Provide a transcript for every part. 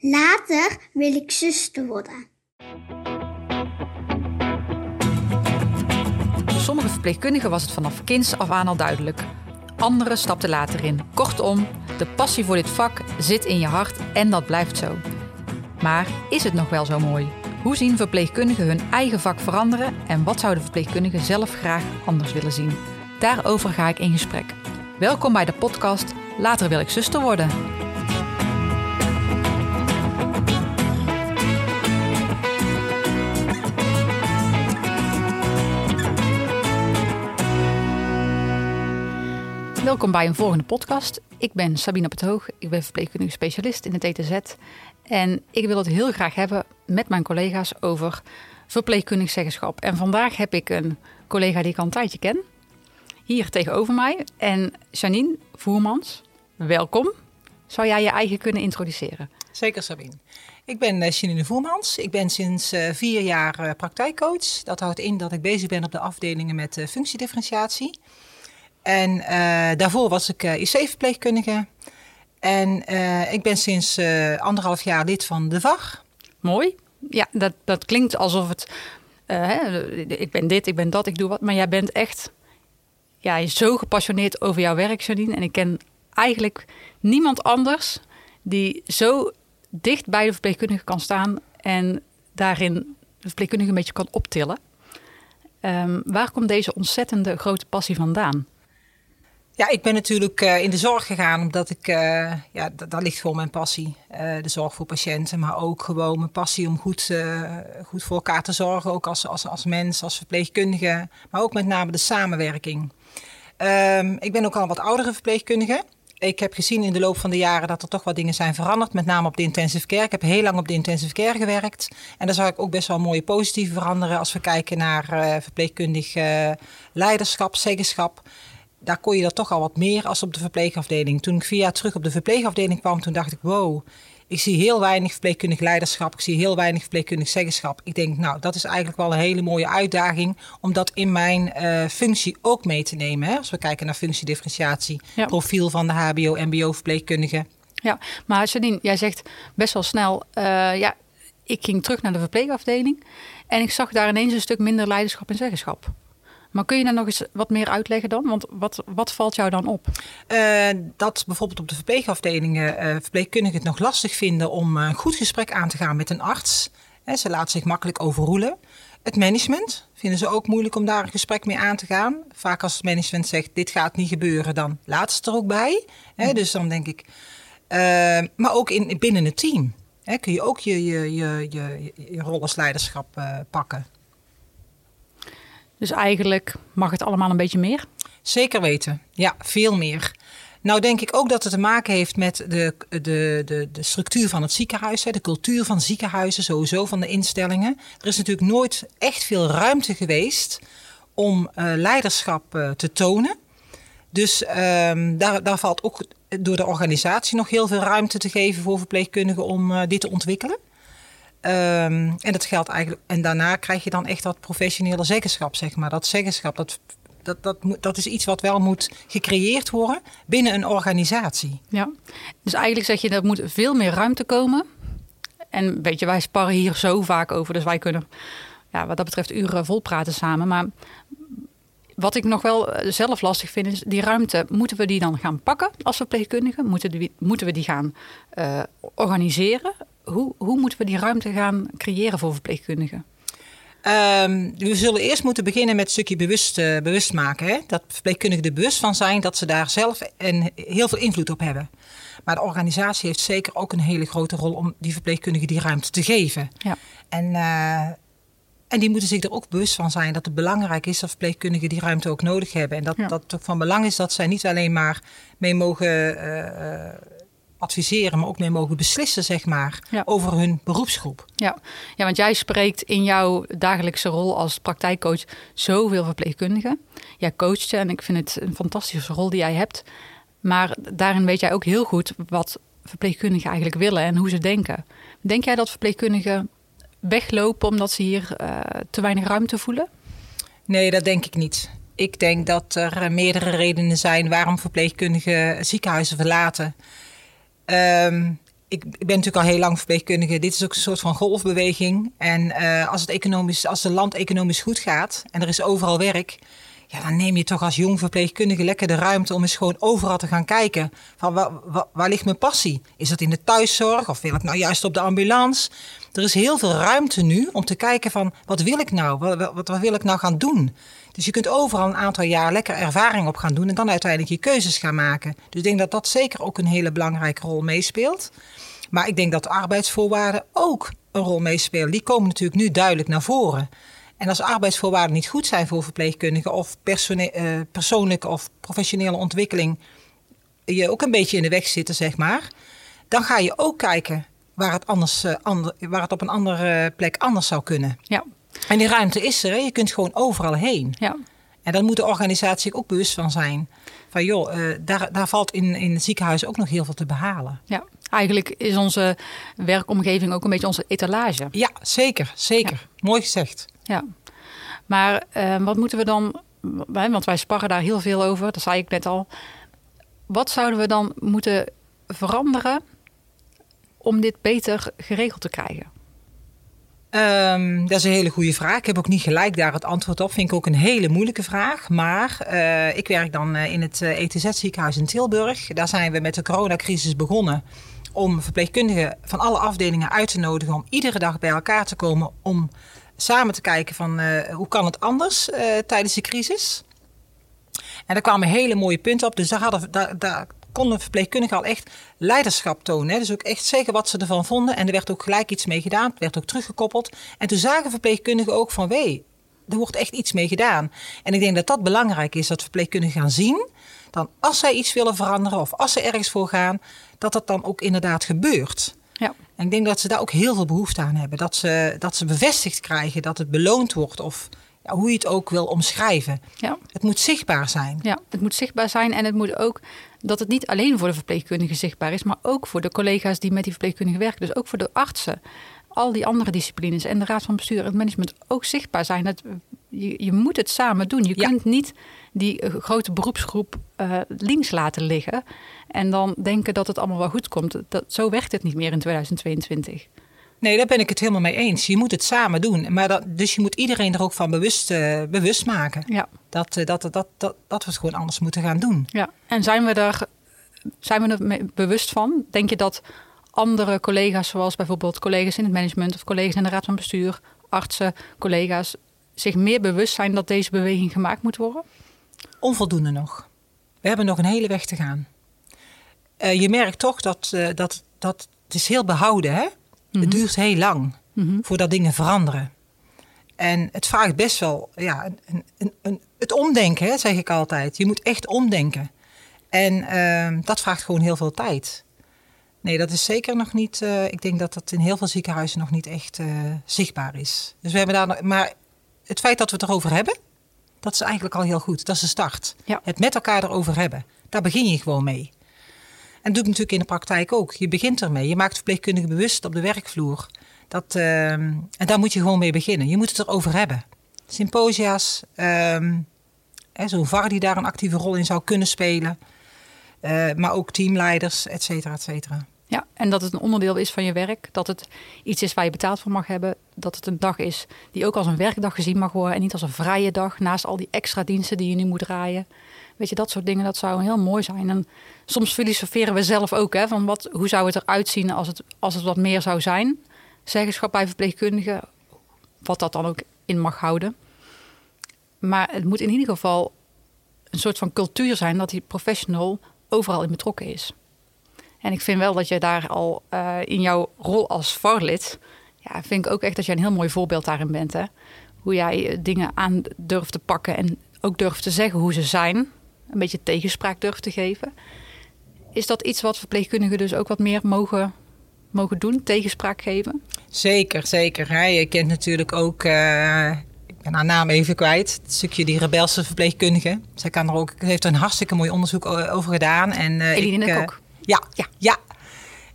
Later wil ik zuster worden. Sommige verpleegkundigen was het vanaf kinds af aan al duidelijk. Anderen stapten later in. Kortom, de passie voor dit vak zit in je hart en dat blijft zo. Maar is het nog wel zo mooi? Hoe zien verpleegkundigen hun eigen vak veranderen en wat zouden verpleegkundigen zelf graag anders willen zien? Daarover ga ik in gesprek. Welkom bij de podcast Later wil ik zuster worden. Welkom bij een volgende podcast. Ik ben Sabine Petoog, ik ben verpleegkundige specialist in het ETZ. En ik wil het heel graag hebben met mijn collega's over verpleegkundig zeggenschap. En vandaag heb ik een collega die ik al een tijdje ken, hier tegenover mij. En Janine Voermans, welkom. Zou jij je eigen kunnen introduceren? Zeker Sabine. Ik ben uh, Janine Voermans. Ik ben sinds uh, vier jaar uh, praktijkcoach. Dat houdt in dat ik bezig ben op de afdelingen met functiedifferentiatie. En daarvoor was ik IC-verpleegkundige. En ik ben sinds anderhalf jaar lid van de VAG. Mooi. Ja, dat, dat klinkt alsof het... Hè, ik ben dit, ik ben dat, ik doe wat. Maar jij bent echt ja, zo gepassioneerd over jouw werk, Janine. En ik ken eigenlijk niemand anders die zo dicht bij de verpleegkundige kan staan en daarin de verpleegkundige een beetje kan optillen. Um, waar komt deze ontzettende grote passie vandaan? Ja, ik ben natuurlijk uh, in de zorg gegaan omdat ik, uh, ja, daar ligt gewoon mijn passie. Uh, de zorg voor patiënten, maar ook gewoon mijn passie om goed, goed voor elkaar te zorgen. Ook als, als, als mens, als verpleegkundige, maar ook met name de samenwerking. Um, ik ben ook al wat oudere verpleegkundige. Ik heb gezien in de loop van de jaren dat er toch wat dingen zijn veranderd, met name op de intensive care. Ik heb heel lang op de intensive care gewerkt. En daar zou ik ook best wel mooie positieve veranderen als we kijken naar verpleegkundig leiderschap, zeggenschap. Daar kon je dat toch al wat meer als op de verpleegafdeling. Toen ik vier jaar terug op de verpleegafdeling kwam, toen dacht ik, wow, ik zie heel weinig verpleegkundig leiderschap. Ik zie heel weinig verpleegkundig zeggenschap. Ik denk, nou, dat is eigenlijk wel een hele mooie uitdaging om dat in mijn uh, functie ook mee te nemen. Hè? Als we kijken naar functiedifferentiatie, ja. profiel van de HBO, MBO verpleegkundige. Ja, maar Janine, jij zegt best wel snel, uh, ja, ik ging terug naar de verpleegafdeling en ik zag daar ineens een stuk minder leiderschap en zeggenschap. Maar kun je daar nog eens wat meer uitleggen dan? Want wat, wat valt jou dan op? Uh, dat bijvoorbeeld op de verpleegafdelingen uh, verpleegkundigen het nog lastig vinden om een goed gesprek aan te gaan met een arts. He, ze laten zich makkelijk overroelen. Het management vinden ze ook moeilijk om daar een gesprek mee aan te gaan. Vaak als het management zegt dit gaat niet gebeuren, dan laat ze het er ook bij. He, dus dan denk ik. Uh, maar ook in, binnen het team he, kun je ook je, je, je, je, je rol als leiderschap pakken. Dus eigenlijk mag het allemaal een beetje meer? Zeker weten. Ja, veel meer. Nou denk ik ook dat het te maken heeft met de, de, de, de structuur van het ziekenhuis, de cultuur van ziekenhuizen, sowieso van de instellingen. Er is natuurlijk nooit echt veel ruimte geweest om uh, leiderschap uh, te tonen. Dus um, daar, daar valt ook door de organisatie nog heel veel ruimte te geven voor verpleegkundigen om uh, dit te ontwikkelen. Um, en dat geldt eigenlijk. En daarna krijg je dan echt dat professionele zeggenschap, zeg maar. Dat zeggenschap, dat, dat, dat, dat is iets wat wel moet gecreëerd worden binnen een organisatie. Ja, dus eigenlijk zeg je, er moet veel meer ruimte komen. En weet je, wij sparren hier zo vaak over, dus wij kunnen ja, wat dat betreft uren vol praten samen. Maar wat ik nog wel eh, zelf lastig vind, is die ruimte. Moeten we die dan gaan pakken als verpleegkundigen? Moeten, moeten we die gaan uh, organiseren? Hoe, hoe moeten we die ruimte gaan creëren voor verpleegkundigen? Um, we zullen eerst moeten beginnen met een stukje bewust, uh, bewust maken. Hè? Dat verpleegkundigen er bewust van zijn dat ze daar zelf een, heel veel invloed op hebben. Maar de organisatie heeft zeker ook een hele grote rol om die verpleegkundigen die ruimte te geven. Ja. En, uh, en die moeten zich er ook bewust van zijn dat het belangrijk is dat verpleegkundigen die ruimte ook nodig hebben. En dat, ja. dat het ook van belang is dat zij niet alleen maar mee mogen. Uh, adviseren, maar ook mee mogen beslissen, zeg maar, ja. over hun beroepsgroep. Ja. ja, want jij spreekt in jouw dagelijkse rol als praktijkcoach zoveel verpleegkundigen. Jij coacht en ik vind het een fantastische rol die jij hebt. Maar daarin weet jij ook heel goed wat verpleegkundigen eigenlijk willen en hoe ze denken. Denk jij dat verpleegkundigen weglopen omdat ze hier uh, te weinig ruimte voelen? Nee, dat denk ik niet. Ik denk dat er meerdere redenen zijn waarom verpleegkundigen ziekenhuizen verlaten. Um, ik ben natuurlijk al heel lang verpleegkundige. Dit is ook een soort van golfbeweging. En uh, als het economisch, als het land economisch goed gaat en er is overal werk, ja, dan neem je toch als jong verpleegkundige lekker de ruimte om eens gewoon overal te gaan kijken. Van waar, ligt mijn passie? Is dat in de thuiszorg of wil ik nou juist op de ambulance? Er is heel veel ruimte nu om te kijken van wat wil ik nou? Wat, wat wil ik nou gaan doen? Dus je kunt overal een aantal jaar lekker ervaring op gaan doen en dan uiteindelijk je keuzes gaan maken. Dus ik denk dat dat zeker ook een hele belangrijke rol meespeelt. Maar ik denk dat de arbeidsvoorwaarden ook een rol meespelen. Die komen natuurlijk nu duidelijk naar voren. En als arbeidsvoorwaarden niet goed zijn voor verpleegkundigen of uh, persoonlijke of professionele ontwikkeling je ook een beetje in de weg zitten, zeg maar, dan ga je ook kijken waar het, anders, ander, waar het op een andere plek anders zou kunnen. Ja. En die ruimte is er, hè? je kunt gewoon overal heen. Ja. En daar moet de organisatie ook bewust van zijn. Van joh, uh, daar, daar valt in, in het ziekenhuis ook nog heel veel te behalen. Ja, eigenlijk is onze werkomgeving ook een beetje onze etalage. Ja, zeker, zeker. Mooi gezegd. Ja, maar uh, wat moeten we dan, want wij sparren daar heel veel over, dat zei ik net al. Wat zouden we dan moeten veranderen om dit beter geregeld te krijgen? Um, dat is een hele goede vraag. Ik heb ook niet gelijk daar het antwoord op. Vind ik ook een hele moeilijke vraag. Maar uh, ik werk dan uh, in het ETZ-ziekenhuis in Tilburg. Daar zijn we met de coronacrisis begonnen om verpleegkundigen van alle afdelingen uit te nodigen om iedere dag bij elkaar te komen om samen te kijken van hoe kan het anders uh, tijdens de crisis. En daar kwamen hele mooie punten op. Dus daar, hadden, daar, daar konden verpleegkundigen al echt leiderschap tonen. Hè. Dus ook echt zeggen wat ze ervan vonden. En er werd ook gelijk iets mee gedaan. Het werd ook teruggekoppeld. En toen zagen verpleegkundigen ook van... wee, er wordt echt iets mee gedaan. En ik denk dat dat belangrijk is, dat verpleegkundigen gaan zien... dan als zij iets willen veranderen of als ze ergens voor gaan... dat dat dan ook inderdaad gebeurt. Ja. En ik denk dat ze daar ook heel veel behoefte aan hebben. Dat ze, dat ze bevestigd krijgen dat het beloond wordt of ja, hoe je het ook wil omschrijven. Ja. Het moet zichtbaar zijn. Ja, het moet zichtbaar zijn en het moet ook dat het niet alleen voor de verpleegkundigen zichtbaar is, maar ook voor de collega's die met die verpleegkundigen werken. Dus ook voor de artsen, al die andere disciplines en de raad van bestuur en het management ook zichtbaar zijn. Dat, je, je moet het samen doen. Je Ja. kunt niet die eh, grote beroepsgroep eh, links laten liggen en dan denken dat het allemaal wel goed komt. Dat, zo werkt het niet meer in 2022. Nee, daar ben ik het helemaal mee eens. Je moet het samen doen. Maar dat, dus je moet iedereen er ook van bewust, eh, bewust maken. Ja. Dat, eh, dat, dat, dat, dat, we het gewoon anders moeten gaan doen. Ja, en zijn we er, zijn we er bewust van? Denk je dat andere collega's, zoals bijvoorbeeld collega's in het management of collega's in de raad van bestuur, artsen, collega's, zich meer bewust zijn dat deze beweging gemaakt moet worden? Onvoldoende nog. We hebben nog een hele weg te gaan. Uh, je merkt toch dat, dat, dat het is heel behouden. Hè? Mhm. Het duurt heel lang Mhm. voordat dingen veranderen. En het vraagt best wel ja, een, een, een, het omdenken, hè, zeg ik altijd. Je moet echt omdenken. En uh, dat vraagt gewoon heel veel tijd. Nee, dat is zeker nog niet. Uh, ik denk dat dat in heel veel ziekenhuizen nog niet echt uh, zichtbaar is. Dus we hebben daar. nog- Maar het feit dat we het erover hebben, dat is eigenlijk al heel goed. Dat is de start. Ja. Het met elkaar erover hebben. Daar begin je gewoon mee. En dat doe ik natuurlijk in de praktijk ook. Je begint ermee. Je maakt verpleegkundigen bewust op de werkvloer. Dat, uh, en daar moet je gewoon mee beginnen. Je moet het erover hebben. Symposia's, um, zo'n VAR die daar een actieve rol in zou kunnen spelen. Uh, maar ook teamleiders, et cetera, et cetera. Ja, en dat het een onderdeel is van je werk. Dat het iets is waar je betaald voor mag hebben. Dat het een dag is die ook als een werkdag gezien mag worden. En niet als een vrije dag. Naast al die extra diensten die je nu moet draaien. Weet je, dat soort dingen, dat zou heel mooi zijn. En soms filosoferen we zelf ook. Hè, van wat, hoe zou het eruit zien als het, als het wat meer zou zijn? Zeggenschap bij verpleegkundigen. Wat dat dan ook in mag houden. Maar het moet in ieder geval een soort van cultuur zijn dat die professional overal in betrokken is. En ik vind wel dat je daar al uh, in jouw rol als VAR-lid... Ja, vind ik ook echt dat jij een heel mooi voorbeeld daarin bent. Hè? Hoe jij uh, dingen aan durft te pakken en ook durft te zeggen hoe ze zijn. Een beetje tegenspraak durft te geven. Is dat iets wat verpleegkundigen dus ook wat meer mogen, mogen doen? Tegenspraak geven? Zeker, zeker. Hè. Je kent natuurlijk ook... Uh, ik ben haar naam even kwijt. Het stukje die rebelse verpleegkundige. Zij kan er ook, heeft er een hartstikke mooi onderzoek over gedaan. En, uh, Eline ik, Kok. Ja, ja, ja.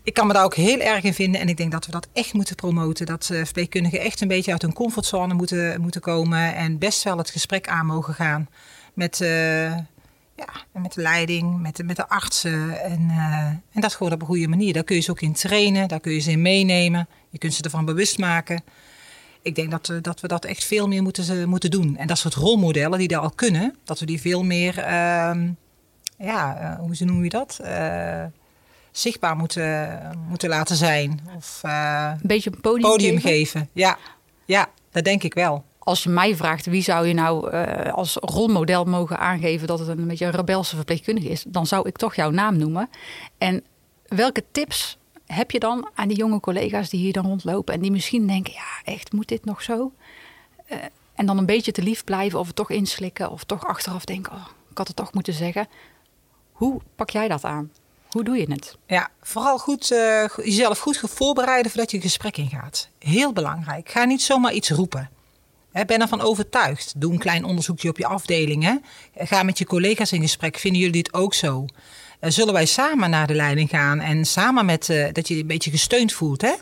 Ik kan me daar ook heel erg in vinden. En ik denk dat we dat echt moeten promoten. Dat verpleegkundigen echt een beetje uit hun comfortzone moeten, moeten komen. En best wel het gesprek aan mogen gaan met, uh, ja, en met de leiding, met de, met de artsen. En, eh, en dat gewoon op een goede manier. Daar kun je ze ook in trainen, daar kun je ze in meenemen. Je kunt ze ervan bewust maken. Ik denk dat, we- dat we dat echt veel meer moeten, ze- moeten doen. En dat soort rolmodellen die daar al kunnen, dat we die veel meer, ehm, ja, eh, hoe ze- noem je dat? Eh, zichtbaar moeten, moeten laten zijn. Of eh, Een beetje een podium, podium geven. geven. Ja. ja, dat denk ik wel. Als je mij vraagt wie zou je nou eh, als rolmodel mogen aangeven dat het een beetje een rebelse verpleegkundige is, dan zou ik toch jouw naam noemen. En welke tips heb je dan aan die jonge collega's die hier dan rondlopen en die misschien denken, ja echt, moet dit nog zo? Eh, en dan een beetje te lief blijven of het toch inslikken of toch achteraf denken, oh, ik had het toch moeten zeggen. Hoe pak jij dat aan? Hoe doe je het? Ja, vooral goed, eh, jezelf goed voorbereiden voordat je een gesprek ingaat. Heel belangrijk. Ga niet zomaar iets roepen. Hè, ben ervan overtuigd. Doe een klein onderzoekje op je afdeling. Hè. Ga met je collega's in gesprek. Vinden jullie dit ook zo? Eh, zullen wij samen naar de leiding gaan en samen met eh, dat je je een beetje gesteund voelt. Hè?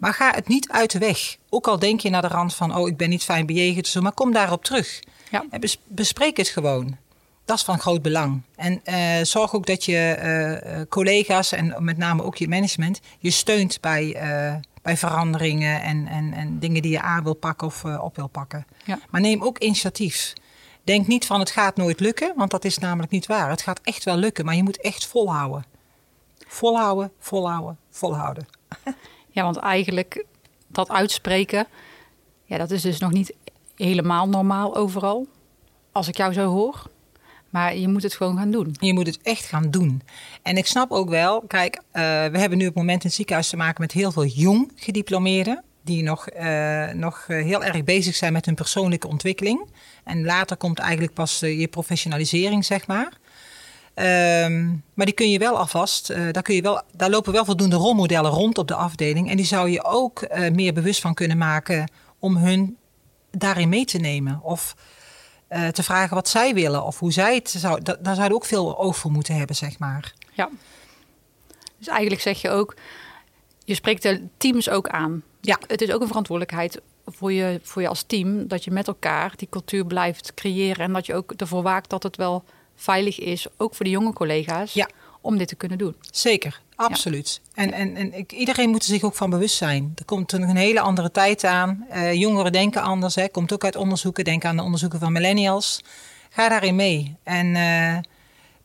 Maar ga het niet uit de weg. Ook al denk je naar de rand van, oh, ik ben niet fijn bejegend, zo, maar kom daarop terug. Ja. En bes- bespreek het gewoon. Dat is van groot belang. En eh, zorg ook dat je eh, eh, collega's en met name ook je management je steunt bij, eh, bij veranderingen en, en, en dingen die je aan wil pakken of eh, op wil pakken. Ja. Maar neem ook initiatief. Denk niet van het gaat nooit lukken, want dat is namelijk niet waar. Het gaat echt wel lukken, maar je moet echt volhouden. Volhouden, volhouden, volhouden. Ja, want eigenlijk dat uitspreken, ja, dat is dus nog niet helemaal normaal overal. Als ik jou zo hoor. Maar je moet het gewoon gaan doen. Je moet het echt gaan doen. En ik snap ook wel, kijk, eh, we hebben nu op het moment in het ziekenhuis te maken met heel veel jong gediplomeerden. Die nog, eh, nog eh, heel erg bezig zijn met hun persoonlijke ontwikkeling. En later komt eigenlijk pas je professionalisering, zeg maar. Ehm, maar die kun je wel alvast, daar, kun je wel, daar lopen wel voldoende rolmodellen rond op de afdeling. En die zou je ook meer bewust van kunnen maken om hun daarin mee te nemen. Of eh, te vragen wat zij willen of hoe zij het zou. da- daar zouden we ook veel oog voor moeten hebben, zeg maar. Ja. Dus eigenlijk zeg je ook, je spreekt de teams ook aan. Ja. Het is ook een verantwoordelijkheid voor je, voor je als team dat je met elkaar die cultuur blijft creëren en dat je ook ervoor waakt dat het wel veilig is, ook voor de jonge collega's, Ja. om dit te kunnen doen. Zeker, absoluut. En, en, en ik, iedereen moet er zich ook van bewust zijn. Er komt een, een hele andere tijd aan. Eh, jongeren denken anders. Hè. Komt ook uit onderzoeken. Denk aan de onderzoeken van millennials. Ga daarin mee. En eh,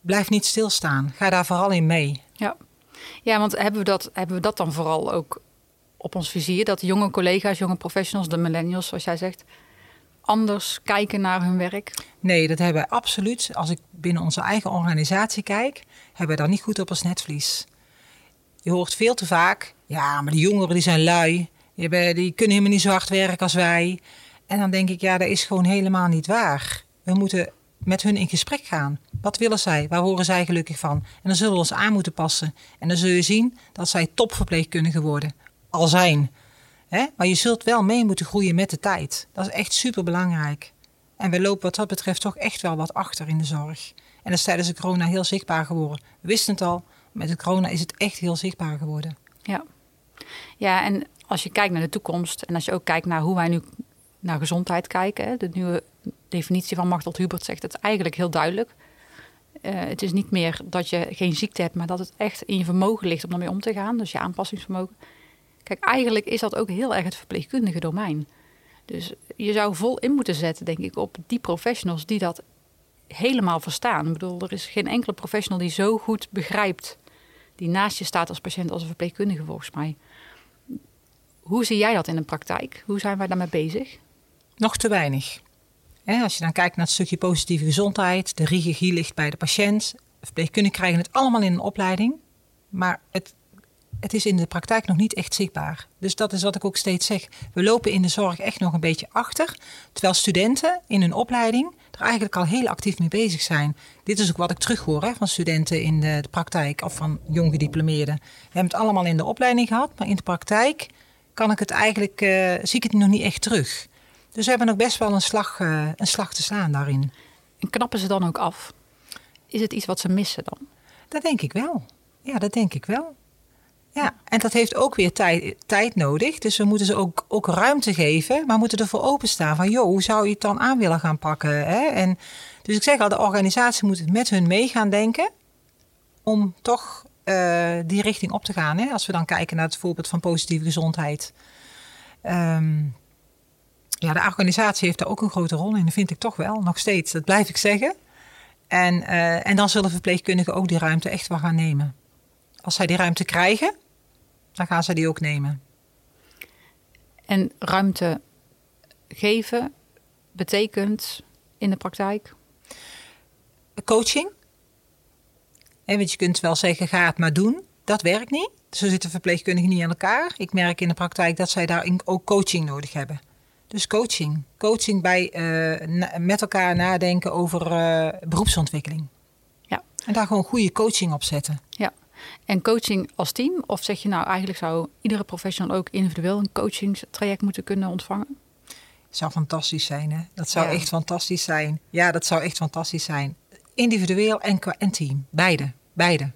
blijf niet stilstaan. Ga daar vooral in mee. Ja, ja want hebben we, dat, hebben we dat dan vooral ook op ons vizier? Dat jonge collega's, jonge professionals, de millennials, zoals jij zegt, anders kijken naar hun werk? Nee, dat hebben wij absoluut. Als ik binnen onze eigen organisatie kijk, hebben we daar niet goed op als netvlies. Je hoort veel te vaak, ja, maar de jongeren die zijn lui. Die, die kunnen helemaal niet zo hard werken als wij. En dan denk ik, ja, dat is gewoon helemaal niet waar. We moeten met hun in gesprek gaan. Wat willen zij? Waar horen zij gelukkig van? En dan zullen we ons aan moeten passen. En dan zul je zien dat zij topverpleegkundigen worden. Al zijn. Maar je zult wel mee moeten groeien met de tijd. Dat is echt super belangrijk. En we lopen wat dat betreft toch echt wel wat achter in de zorg. En dat is tijdens de corona heel zichtbaar geworden. We wisten het al, met de corona is het echt heel zichtbaar geworden. Ja. ja, en als je kijkt naar de toekomst en als je ook kijkt naar hoe wij nu naar gezondheid kijken, de nieuwe definitie van Machtel Hubert zegt het eigenlijk heel duidelijk. Eh, het is niet meer dat je geen ziekte hebt, maar dat het echt in je vermogen ligt om daarmee om te gaan. Dus je aanpassingsvermogen. Kijk, eigenlijk is dat ook heel erg het verpleegkundige domein. Dus je zou vol in moeten zetten, denk ik, op die professionals die dat helemaal verstaan. Ik bedoel, er is geen enkele professional die zo goed begrijpt, die naast je staat als patiënt, als een verpleegkundige volgens mij. Hoe zie jij dat in de praktijk? Hoe zijn wij daarmee bezig? Nog te weinig. Als je dan kijkt naar het stukje positieve gezondheid, de regie ligt bij de patiënt. Verpleegkundigen krijgen het allemaal in een opleiding, maar het, het is in de praktijk nog niet echt zichtbaar. Dus dat is wat ik ook steeds zeg. We lopen in de zorg echt nog een beetje achter, terwijl studenten in hun opleiding er eigenlijk al heel actief mee bezig zijn. Dit is ook wat ik terughoor hè, van studenten in de, de praktijk of van jong gediplomeerden. We hebben het allemaal in de opleiding gehad, maar in de praktijk kan ik het eigenlijk, eh, zie ik het nog niet echt terug. Dus we hebben nog best wel een slag, eh, een slag te slaan daarin. En knappen ze dan ook af? Is het iets wat ze missen dan? Dat denk ik wel. Ja, dat denk ik wel. Ja, en dat heeft ook weer tijd, tijd nodig. Dus we moeten ze ook, ook ruimte geven, maar moeten ervoor openstaan van, joh, hoe zou je het dan aan willen gaan pakken? Hè? En dus ik zeg al, de organisatie moet met hun mee gaan denken om toch uh, die richting op te gaan. Hè? Als we dan kijken naar het voorbeeld van positieve gezondheid. Um, ja, de organisatie heeft daar ook een grote rol in. Dat vind ik toch wel, nog steeds. Dat blijf ik zeggen. En, uh, en dan zullen verpleegkundigen ook die ruimte echt wel gaan nemen. Als zij die ruimte krijgen, dan gaan ze die ook nemen. En ruimte geven betekent in de praktijk? Coaching. En want je kunt wel zeggen, ga het maar doen. Dat werkt niet. Zo zitten verpleegkundigen niet aan elkaar. Ik merk in de praktijk dat zij daarin ook coaching nodig hebben. Dus coaching. Coaching bij uh, met elkaar nadenken over uh, beroepsontwikkeling. Ja. En daar gewoon goede coaching op zetten. Ja. En coaching als team? Of zeg je nou eigenlijk zou iedere professional ook individueel een coachingstraject moeten kunnen ontvangen? Zou fantastisch zijn, hè? Dat zou echt fantastisch zijn. Ja, dat zou echt fantastisch zijn. Individueel en, en team. Beide. Beide.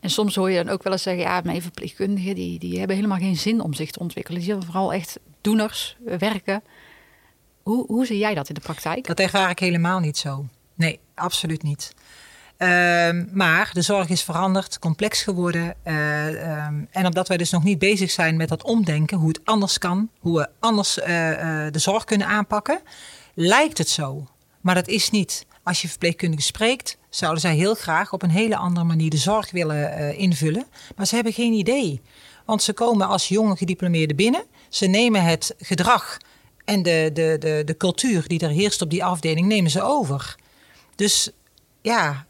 En soms hoor je dan ook wel eens zeggen, ja, mijn verpleegkundigen die, die hebben helemaal geen zin om zich te ontwikkelen. Die zijn vooral echt doeners, werken. Hoe, hoe zie jij dat in de praktijk? Dat ervaar ik helemaal niet zo. Nee, absoluut niet. Ehm, maar de zorg is veranderd, complex geworden. Uh, um, en omdat wij dus nog niet bezig zijn met dat omdenken, hoe het anders kan, hoe we anders uh, uh, de zorg kunnen aanpakken, lijkt het zo. Maar dat is niet. Als je verpleegkundigen spreekt, zouden zij heel graag op een hele andere manier de zorg willen invullen. Maar ze hebben geen idee. Want ze komen als jonge gediplomeerden binnen. Ze nemen het gedrag en de, de, de, de cultuur die er heerst op die afdeling, nemen ze over. Dus ja,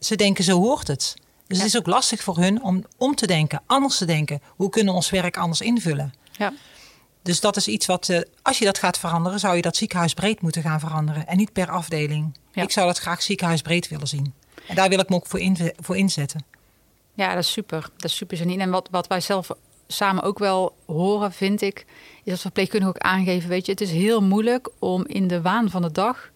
ze denken zo hoort het. Dus het is ook lastig voor hun om om te denken, anders te denken. Hoe kunnen we ons werk anders invullen? Ja. Dus dat is iets wat, uh, als je dat gaat veranderen, zou je dat ziekenhuisbreed moeten gaan veranderen. En niet per afdeling. Ja. Ik zou dat graag ziekenhuisbreed willen zien. En daar wil ik me ook voor, in, voor inzetten. Ja, dat is super. Dat is super, Janine. En wat, wat wij zelf samen ook wel horen, vind ik, is dat verpleegkundigen ook aangeven, weet je, het is heel moeilijk om in de waan van de dag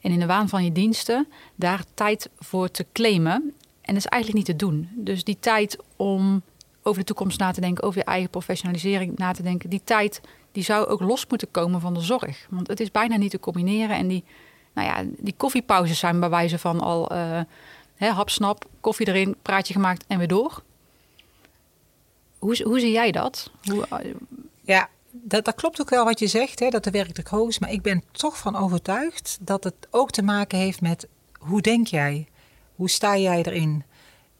en in de waan van je diensten daar tijd voor te claimen. En dat is eigenlijk niet te doen. Dus die tijd om over de toekomst na te denken, over je eigen professionalisering na te denken, die tijd die zou ook los moeten komen van de zorg. Want het is bijna niet te combineren. En die, nou ja, die koffiepauzes zijn bij wijze van al uh, hè, hapsnap, koffie erin, praatje gemaakt en weer door. Hoe, hoe zie jij dat? Hoe, ja, dat, dat, klopt ook wel wat je zegt, hè, dat de werkdruk hoog is. Maar ik ben toch van overtuigd dat het ook te maken heeft met hoe denk jij? Hoe sta jij erin?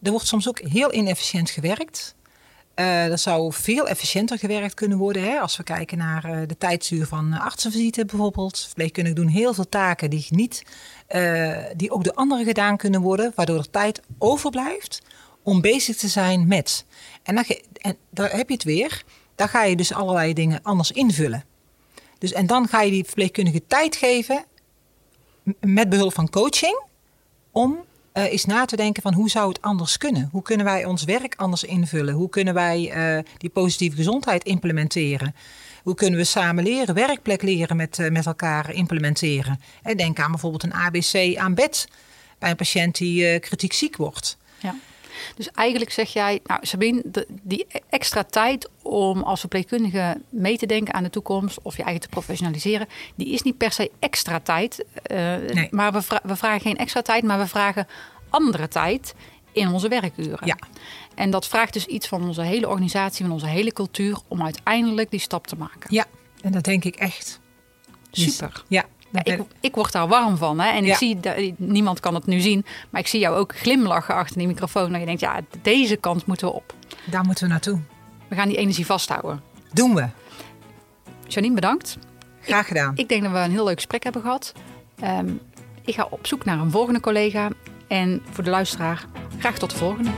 Er wordt soms ook heel inefficiënt gewerkt. Uh, er zou veel efficiënter gewerkt kunnen worden. Hè? Als we kijken naar uh, de tijdsuur van artsenvisite bijvoorbeeld. Verpleegkundigen doen heel veel taken die, niet, uh, die ook door anderen gedaan kunnen worden. Waardoor er tijd overblijft om bezig te zijn met. En, dan, en daar heb je het weer. Daar ga je dus allerlei dingen anders invullen. Dus, en dan ga je die verpleegkundige tijd geven met behulp van coaching om uh, eens na te denken van hoe zou het anders kunnen? Hoe kunnen wij ons werk anders invullen? Hoe kunnen wij uh, die positieve gezondheid implementeren? Hoe kunnen we samen leren, werkplek leren met, uh, met elkaar implementeren? En denk aan bijvoorbeeld een ABC aan bed bij een patiënt die kritiek ziek wordt. Ja. Dus eigenlijk zeg jij, nou Sabine, de, die extra tijd om als verpleegkundige mee te denken aan de toekomst of je eigen te professionaliseren, die is niet per se extra tijd. Uh, nee. Maar we, vra we vragen geen extra tijd, maar we vragen andere tijd in onze werkuren. Ja. En dat vraagt dus iets van onze hele organisatie, van onze hele cultuur, om uiteindelijk die stap te maken. Ja, en dat denk ik echt. Super. Dus, ja, ja, ik, ik, word daar warm van. Hè? En ik zie, niemand kan het nu zien, maar ik zie jou ook glimlachen achter die microfoon. En je denkt, ja, deze kant moeten we op. Daar moeten we naartoe. We gaan die energie vasthouden. Doen we. Janine, bedankt. Graag gedaan. Ik, ik denk dat we een heel leuk gesprek hebben gehad. Um, ik ga op zoek naar een volgende collega. En voor de luisteraar, graag tot de volgende.